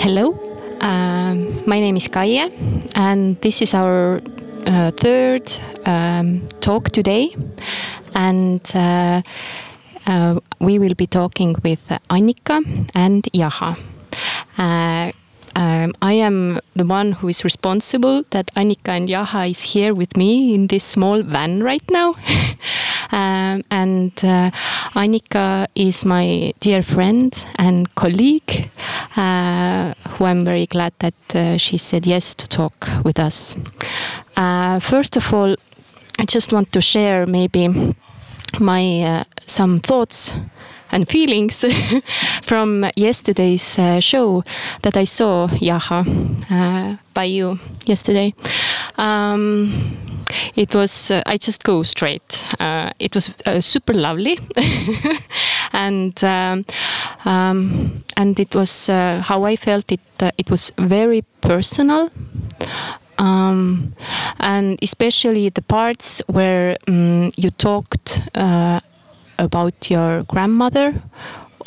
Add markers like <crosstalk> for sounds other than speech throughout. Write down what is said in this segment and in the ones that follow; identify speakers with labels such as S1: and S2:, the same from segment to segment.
S1: Hello, um, my name is Kaie, and this is our uh, third um, talk today. And uh, uh, we will be talking with Annika and Jaha. Uh, um, I am the one who is responsible that Annika and Jaha is here with me in this small van right now. <laughs> um, and uh, Annika is my dear friend and colleague, uh, who I'm very glad that uh, she said yes to talk with us. Uh, first of all, I just want to share maybe my uh, some thoughts and feelings <laughs> from yesterday's uh, show that I saw Jaha uh, by you yesterday. Um, it was uh, I just go straight. Uh, it was uh, super lovely, <laughs> and um, um, and it was uh, how I felt it. it was very personal. Um, and especially the parts where um, you talked about your grandmother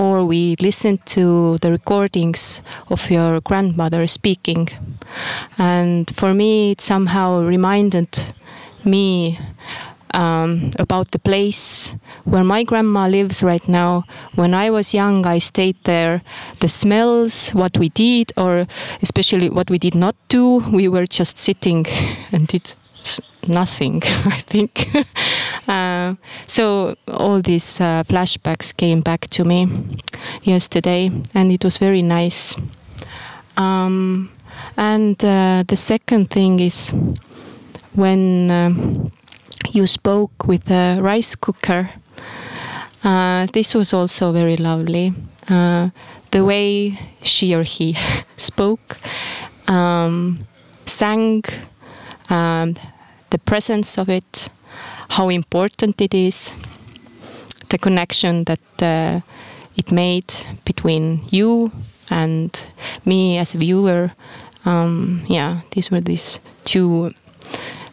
S1: or we listened to the recordings of your grandmother speaking. And for me, it somehow reminded me um, about the place where my grandma lives right now. When I was young, I stayed there. The smells, what we did, or especially what we did not do, we were just sitting <laughs> and did nothing, <laughs> I think. <laughs> uh, so all these uh, flashbacks came back to me yesterday, and it was very nice. Um, and uh, the second thing is when um, you spoke with a rice cooker. Uh, this was also very lovely. Uh, the way she or he <laughs> spoke, um, sang, um, the presence of it, how important it is, the connection that uh, it made between you and me as a viewer. Um, yeah, these were these two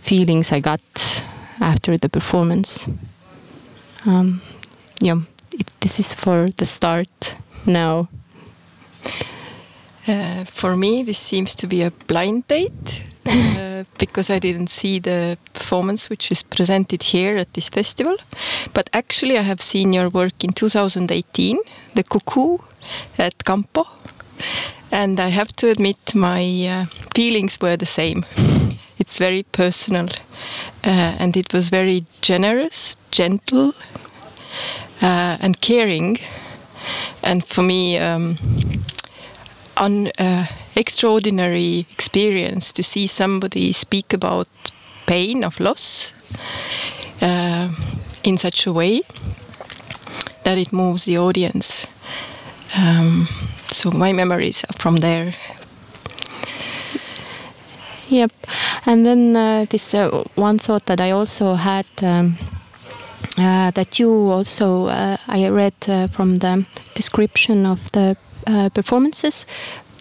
S1: feelings I got after the performance. Um, yeah, it, this is for the start now.
S2: Uh, for me, this seems to be a blind date <laughs> uh, because I didn't see the performance which is presented here at this festival. But actually, I have seen your work in 2018, The Cuckoo at Campo. And I have to admit, my uh, feelings were the same. It's very personal uh, and it was very generous, gentle, uh, and caring. And for me, um, an uh, extraordinary experience to see somebody speak about pain of loss uh, in such a way that it moves the audience. Um, so my memories are from there.
S1: Yep, and then uh, this uh, one thought that I also had um, uh, that you also uh, I read uh, from the description of the uh, performances,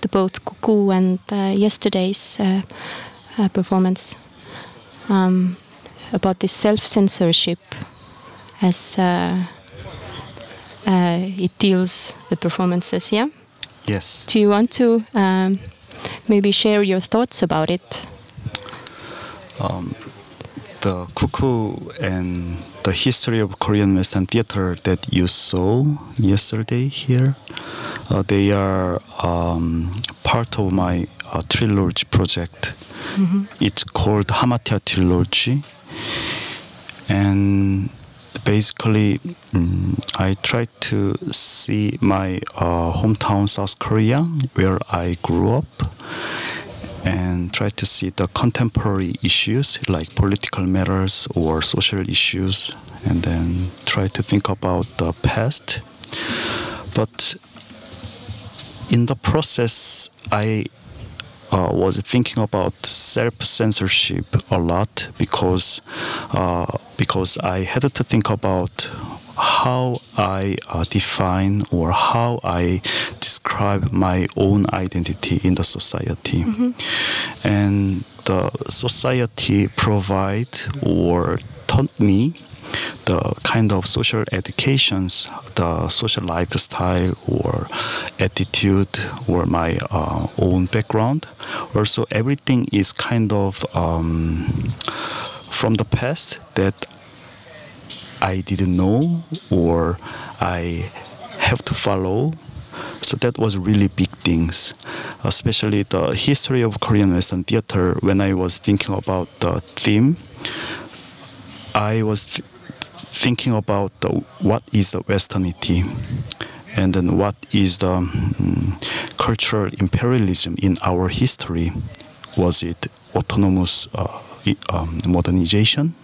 S1: the both Cuckoo and yesterday's performance um, about this self censorship as it deals the performances. Yeah.
S3: Yes.
S1: Do you want to? Um, maybe share your thoughts about it.
S3: Um, the cuckoo and the history of Korean Western theater that you saw yesterday here, uh, they are um, part of my uh, trilogy project. Mm-hmm. It's called Hamartia Trilogy, and basically, um, I try to see my uh, hometown, South Korea, where I grew up, and try to see the contemporary issues like political matters or social issues, and then try to think about the past. But in the process, I uh, was thinking about self censorship a lot because uh, because I had to think about how I uh, define or how I describe my own identity in the society, and the society provide or taught me the kind of social educations, the social lifestyle or attitude or my uh, own background. Also, everything is kind of um, from the past that I didn't know or I have to follow. So that was really big things, especially the history of Korean Western theater. When I was thinking about the theme, I was th- thinking about the, what is the Westernity, and then what is the mm, cultural imperialism in our history. Was it autonomous uh, um, modernization?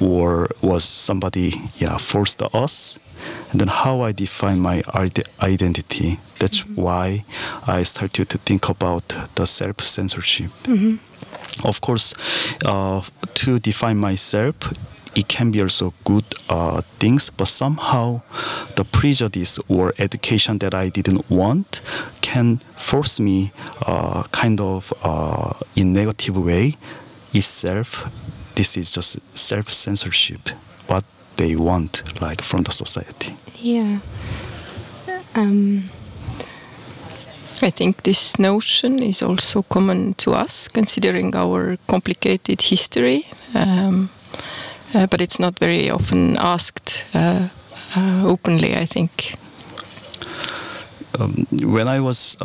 S3: Or was somebody yeah forced us? And then how i define my ide- identity? That's why i started to think about the self censorship of course uh, to define myself it can be also good uh, things but somehow the prejudice or education that i didn't want can force me uh, kind of uh, in negative way itself this is just self censorship what they want like from the society
S1: Yeah. Um,
S2: I think this notion is also common to us, considering our complicated history. Um, uh, but it's not very often asked uh, uh, openly, I think.
S3: um, when I was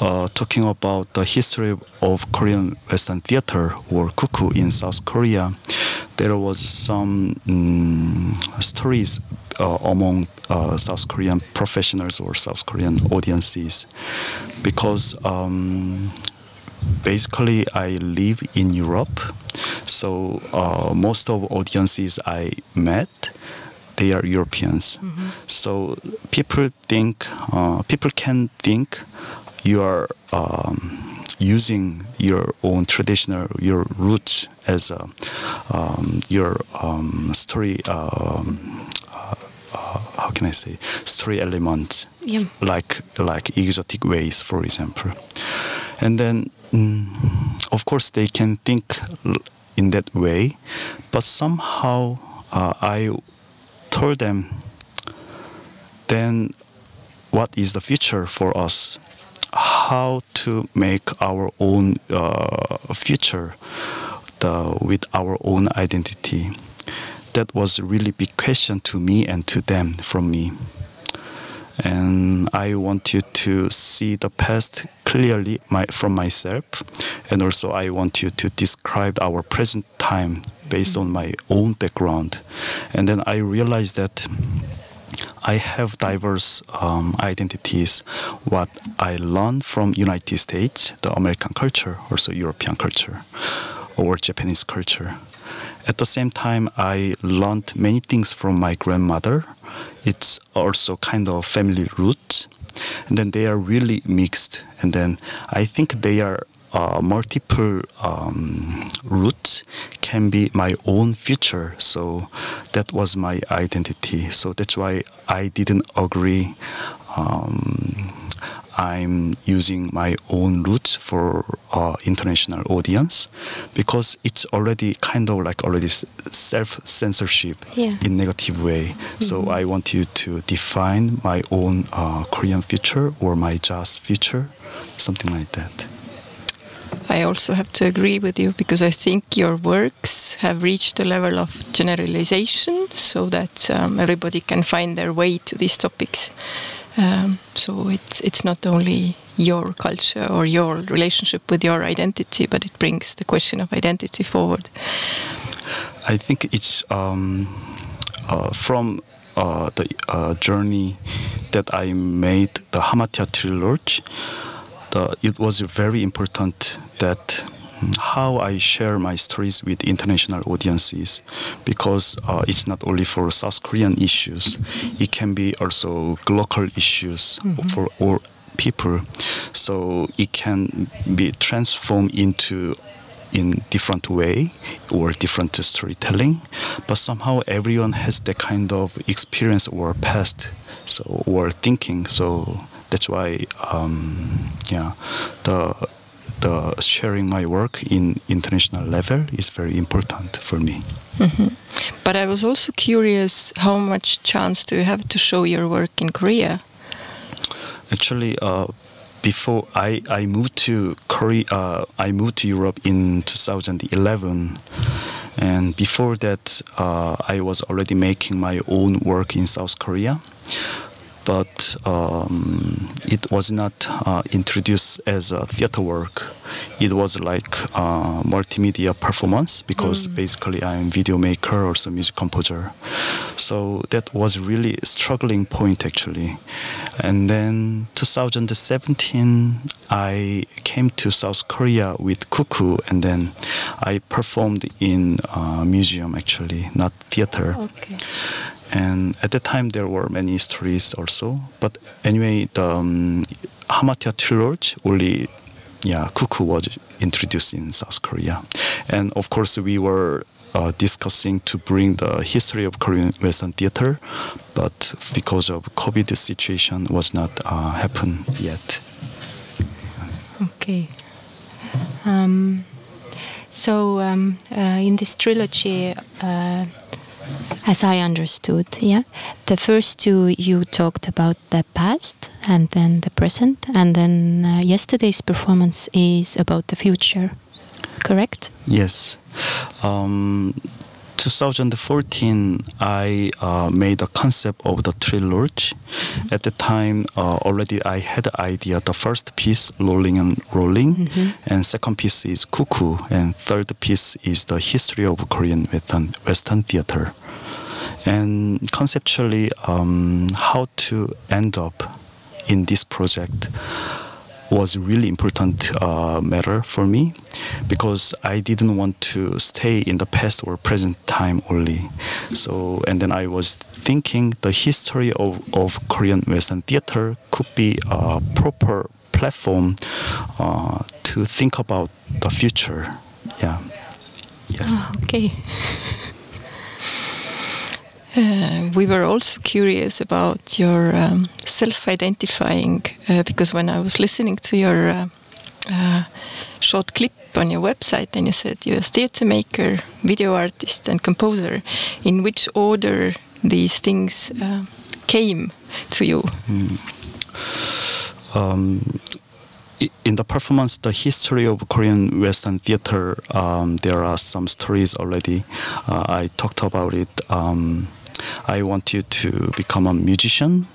S3: uh, talking about the history of Korean Western theater or Cuckoo in South Korea, there was some mm, stories uh, among uh, South Korean professionals or South Korean audiences, because um, basically I live in Europe, so uh, most of audiences I met they are Europeans. So people think uh, people can think you are um, using your own traditional your roots as a, um, your um, story. Um, uh, uh, how can I say story element?
S1: Yeah.
S3: Like like exotic ways, for example, and then mm, of course they can think in that way, but somehow uh, I told them then what is the future for us how to make our own uh, future the, with our own identity. That was a really big question to me and to them from me. And I want you to see the past clearly my, from myself, and also I want you to describe our present time based on my own background, and then I realized that I have diverse um, identities. What I learned from United States, the American culture, also European culture, or Japanese culture. At the same time, I learned many things from my grandmother. It's also kind of family roots. And then they are really mixed. And then I think they are uh, multiple um, roots can be my own future. So that was my identity. So that's why I didn't agree. Um, I'm using my own roots for uh, international audience because it's already kind of like already self censorship
S1: Yeah.
S3: in negative way. So I want you to define my own uh, Korean future or my jazz future, something like that.
S2: I also have to agree with you because I think your works have reached a level of generalization so that um, everybody can find their way to these topics. Um, so it's it's not only your culture or your relationship with your identity, but it brings the question of identity forward.
S3: I think it's um, uh, from uh, the uh, journey that I made the Hamartia trilogy. The, it was a very important that how I share my stories with international audiences because uh, it's not only for South Korean issues, it can be also local issues for all people, so it can be transformed into in different way or different storytelling but somehow everyone has that kind of experience or past so or thinking. So that's why um, yeah the the sharing my work in international level is very important for me
S2: But I was also curious how much chance do you have to show your work in Korea?
S3: Actually, uh, before I, I moved to Korea, uh, I moved to Europe in 2011, and before that, uh, I was already making my own work in South Korea. But um, it was not uh, introduced as a theater work. It was like uh, multimedia performance because basically I'm video maker, also music composer. So that was really struggling point actually. And then 2017, I came to South Korea with Cuckoo, and then I performed in a museum actually, not theater.
S1: Okay.
S3: And at that time, there were many stories also. But anyway, the um, Hamartia Trilogy only, yeah, Cuckoo was introduced in South Korea. And of course, we were uh, discussing to bring the history of Korean Western theater, but because of COVID situation, was not uh, happen yet.
S1: Okay. Um, so um, uh, in this trilogy, uh, as I understood, yeah, the first two you talked about the past and then the present, and then uh, yesterday's performance is about the future. Correct?
S3: Yes. Um, 2014, I uh, made a concept of the trilogy. At the time, uh, already I had the idea. The first piece, Rolling and Rolling, and second piece is Cuckoo, and third piece is the history of Korean Western, Western theater. And conceptually, um, how to end up in this project was really important uh, matter for me because I didn't want to stay in the past or present time only. So and then I was thinking the history of, of Korean Western theater could be a proper platform uh, to think about the future. Yeah. Yes.
S1: Ah, okay. <laughs>
S2: Uh, we were also curious about your um, self-identifying uh, because when I was listening to your uh, uh, short clip on your website, and you said you're a theater maker, video artist, and composer. In which order these things uh, came to you?
S3: um, in the performance, the history of Korean Western theater, um, there are some stories already. Uh, I talked about it. I wanted to become a musician,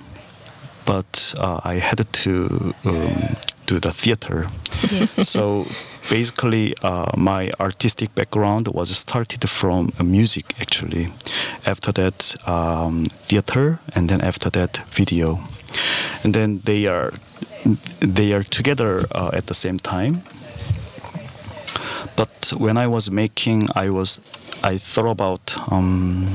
S3: but uh, I had to um, do the theater.
S1: Yes. <laughs>
S3: so basically, uh, my artistic background was started from uh, music actually. After that, um, theater, and then after that, video, and then they are they are together uh, at the same time. But when I was making, I was I thought about um,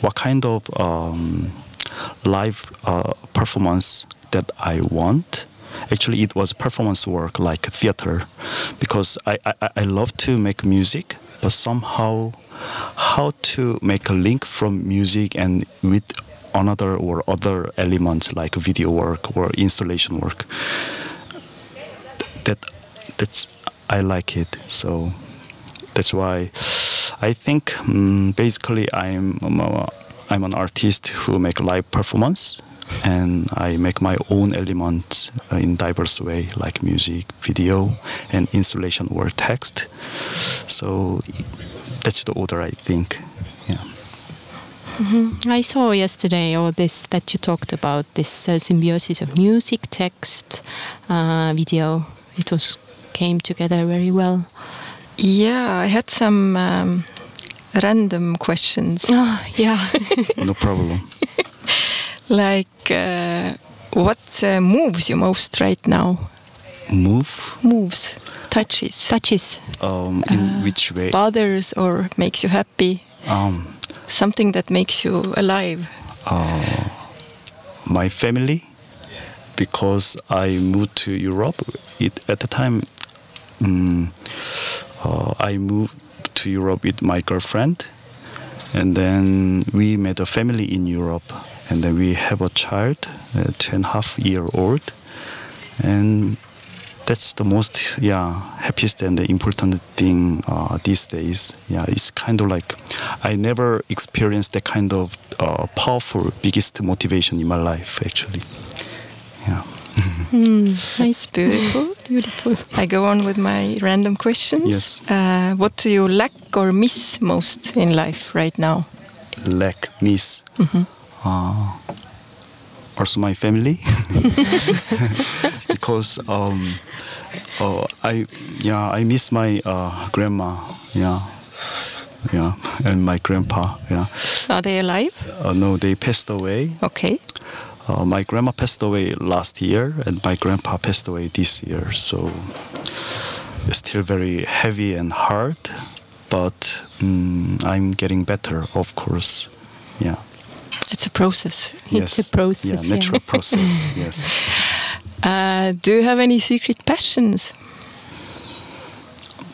S3: what kind of um, live uh, performance that I want. Actually, it was performance work like theater, because I, I, I love to make music, but somehow how to make a link from music and with another or other elements like video work or installation work. That that's I like it. So that's why I think um, basically I'm I'm an artist who make live performance and I make my own elements uh, in diverse way like music, video, and installation or text. So that's the order I think. Yeah.
S1: I saw yesterday all this that you talked about this uh, symbiosis of music, text, uh, video. It was came together very well.
S2: Yeah, I had some um, random questions. <laughs>
S1: Ah, yeah. <laughs>
S3: No problem.
S2: Like, uh, what uh, moves you most right now?
S3: Move
S2: Moves, touches,
S1: Touches.
S3: um, in which way?
S2: bothers or makes you happy?
S3: Um,
S2: Something that makes you alive.
S3: uh, my family because I moved to Europe. It, at the time, mm, uh, I moved to Europe with my girlfriend, and then we made a family in Europe, and then we have a child, a two and a half year old, and that's the most yeah happiest and the important thing uh, these days. Yeah, it's kind of like I never experienced that kind of uh, powerful biggest motivation in my life actually. Yeah.
S1: Mm,
S2: It's beautiful. <laughs>
S1: Beautiful.
S2: I go on with my random questions.
S3: Yes.
S2: Uh, what do you lack or miss most in life right now?
S3: lack, miss. Uh, also my family, <laughs> <laughs> because um, uh, I yeah I miss my uh, grandma yeah yeah and my grandpa yeah
S2: Are they alive?
S3: uh, no they passed away.
S2: Okay.
S3: Uh, my grandma passed away last year and my grandpa passed away this year so it's still very heavy and hard but mm, I'm getting better of course yeah.
S2: It's a process.
S1: It's a process,
S3: Yeah,
S1: yeah.
S3: natural process. <laughs> Yes.
S2: Uh, do you have any secret passions?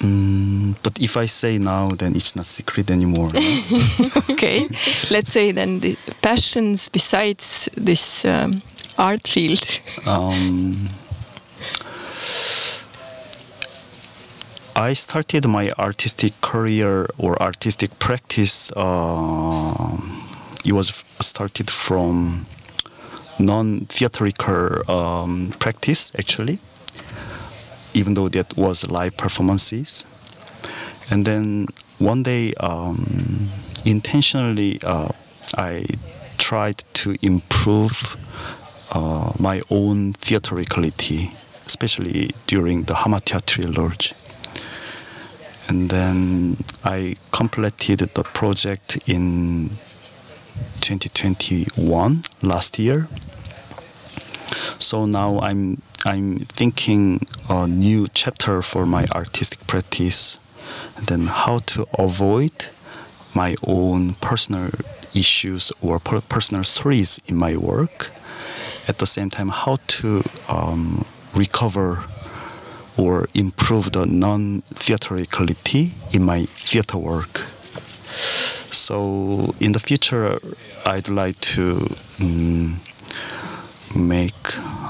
S3: Mm, but if I say now, then it's not secret anymore. no? <laughs>
S2: okay. Let's say then the passions besides this um, art field.
S3: um, I started my artistic career or artistic practice. Uh, it was started from non-theatrical um, practice, actually. Even though that was live performances, and then one day, um, intentionally, uh, I tried to improve uh, my own theatricality, especially during the Hamartia Trilogy. And then I completed the project in 2021 last year. So now I'm I'm thinking a new chapter for my artistic practice, and then how to avoid my own personal issues or per- personal stories in my work. At the same time, how to um, recover or improve the non-theatricality in my theater work. So in the future, I'd like to mm, make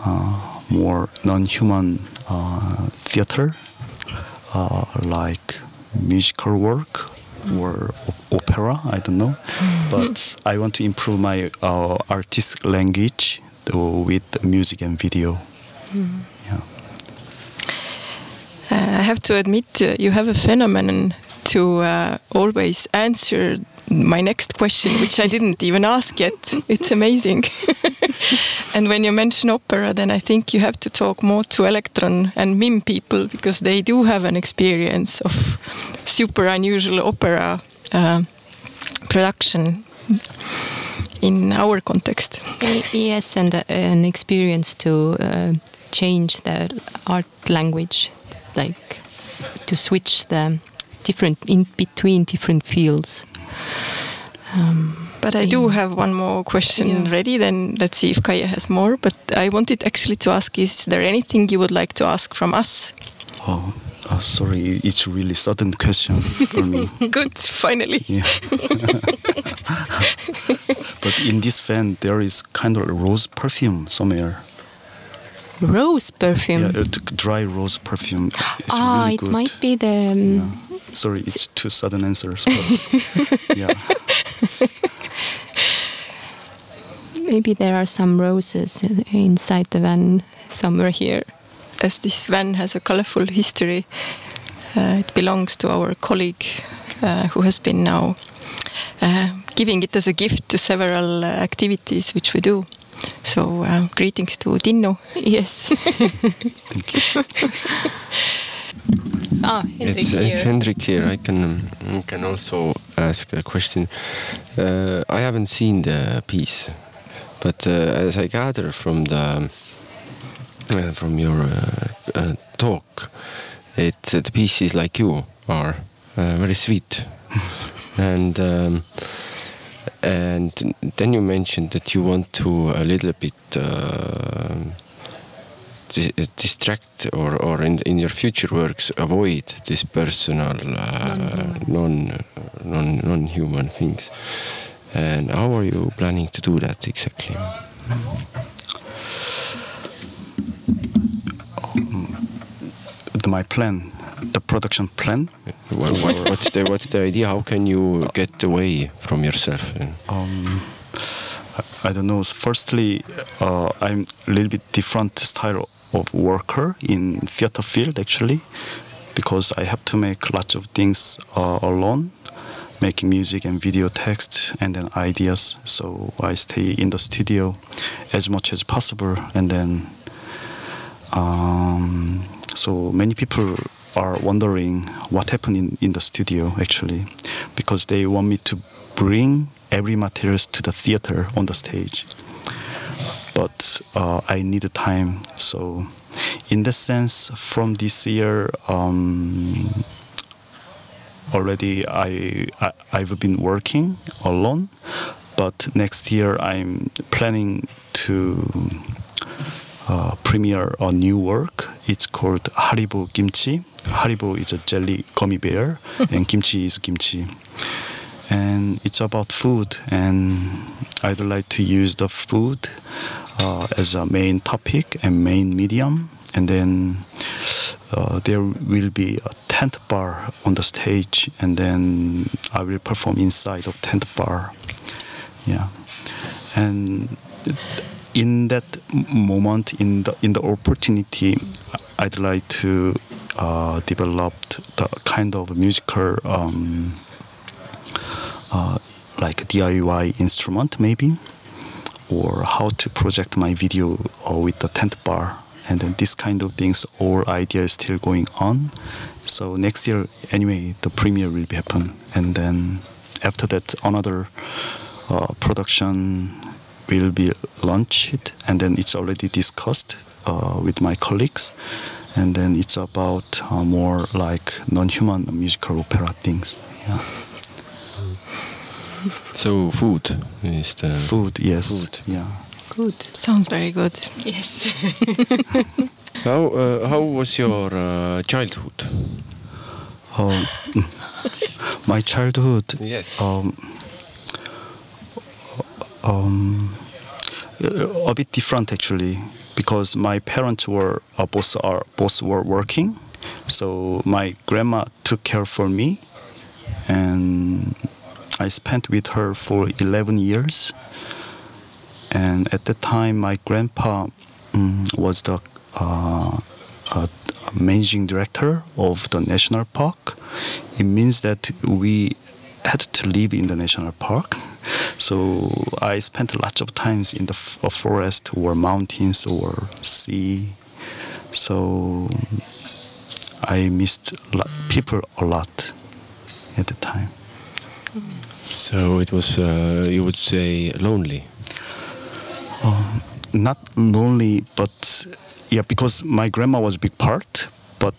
S3: uh, more non-human uh, theater, uh, like musical work or opera. I don't know, but I want to improve my uh, artistic language with music and video. Yeah.
S2: Uh, I have to admit, uh, you have a phenomenon to uh, always answer my next question, which I didn't even ask yet. It's amazing. <laughs> and when you mention opera, then I think you have to talk more to Electron and MIM people because they do have an experience of super unusual opera uh, production in our context.
S1: Yes, and uh, an experience to uh, change the art language, like to switch the different in between different fields. Um,
S2: But I do have one more question
S1: Yeah.
S2: ready. Then let's see if Kaie has more. But I wanted actually to ask: Is there anything you would like to ask from us?
S3: Oh, oh, sorry, it's really sudden question for me. <laughs>
S2: Good, finally.
S3: Yeah. <laughs> but in this fan, there is kind of a rose perfume somewhere.
S1: rose perfume.
S3: Yeah, dry rose perfume. It's
S1: ah,
S3: really
S1: it might be the. um,
S3: Yeah. Sorry, it's too sudden answers. But <laughs> yeah.
S1: Maybe there are some roses inside the van somewhere here.
S2: As this van has a colorful history, uh, it belongs to our colleague uh, who has been now uh, giving it as a gift to several uh, activities which we do. So uh, greetings to Dinno.
S1: Yes.
S3: Thank you. <laughs>
S1: ah, Henrik
S4: It's,
S1: here.
S4: it's Hendrik here. I can I can also ask a question. Uh, I haven't seen the piece, but uh, as I gather from the uh, from your uh, uh, talk, it uh, the pieces like you are uh, very sweet, <laughs> and um, and then you mentioned that you want to a little bit uh, di- distract or or in in your future works avoid this personal uh, non non non human things. And how are you planning to do that exactly?
S3: The, my plan, the production plan.
S4: What, what, what's the what's the idea? How can you get away from yourself?
S3: Um, I, I don't know. Firstly, uh, I'm a little bit different style of worker in theater field actually, because I have to make lots of things uh, alone, making music and video text and then ideas. So I stay in the studio as much as possible, and then um, so many people are wondering what happened in, in the studio actually because they want me to bring every materials to the theater on the stage but uh, i need time so in that sense from this year um, already I, I i've been working alone but next year i'm planning to uh, premiere a new work. It's called Haribo Kimchi. Haribo is a jelly gummy bear, <laughs> and kimchi is kimchi. And it's about food, and I'd like to use the food as a main topic and main medium. And then uh, there will be a tent bar on the stage, and then I will perform inside of tent bar. Yeah, and in that moment, in the in the opportunity, I'd like to uh, develop the kind of musical, um, uh, like DIY instrument maybe, or how to project my video with the tent bar, and then this kind of things. All is still going on. So next year, anyway, the premiere will be happen, and then after that, another uh, production will be launched and then it's already discussed uh, with my colleagues and then it's about uh, more like non-human musical opera things yeah.
S4: So food is the
S3: food yes
S4: Food.
S3: yeah
S1: Good.
S2: Sounds very good.
S1: Yes. <laughs>
S4: How uh, how was your uh, childhood?
S3: um, <laughs> my childhood
S4: Yes.
S3: um, um, a bit different actually because my parents were uh, both are both were working so my grandma took care for me and I spent with her for 11 years and at that time my grandpa um, was the uh, uh, managing director of the national park it means that we had to live in the national park so I spent lots of times in the forest or mountains or sea. So I missed people a lot at the time.
S4: So it was uh, you would say lonely.
S3: Um, not lonely, but yeah, because my grandma was a big part. But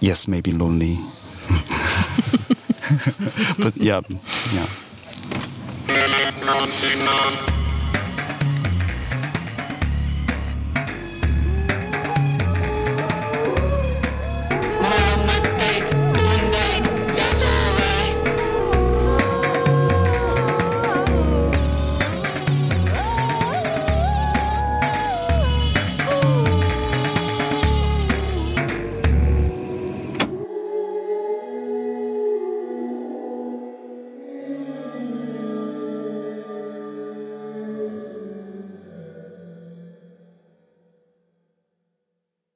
S3: yes, maybe lonely. <laughs> but yeah, yeah.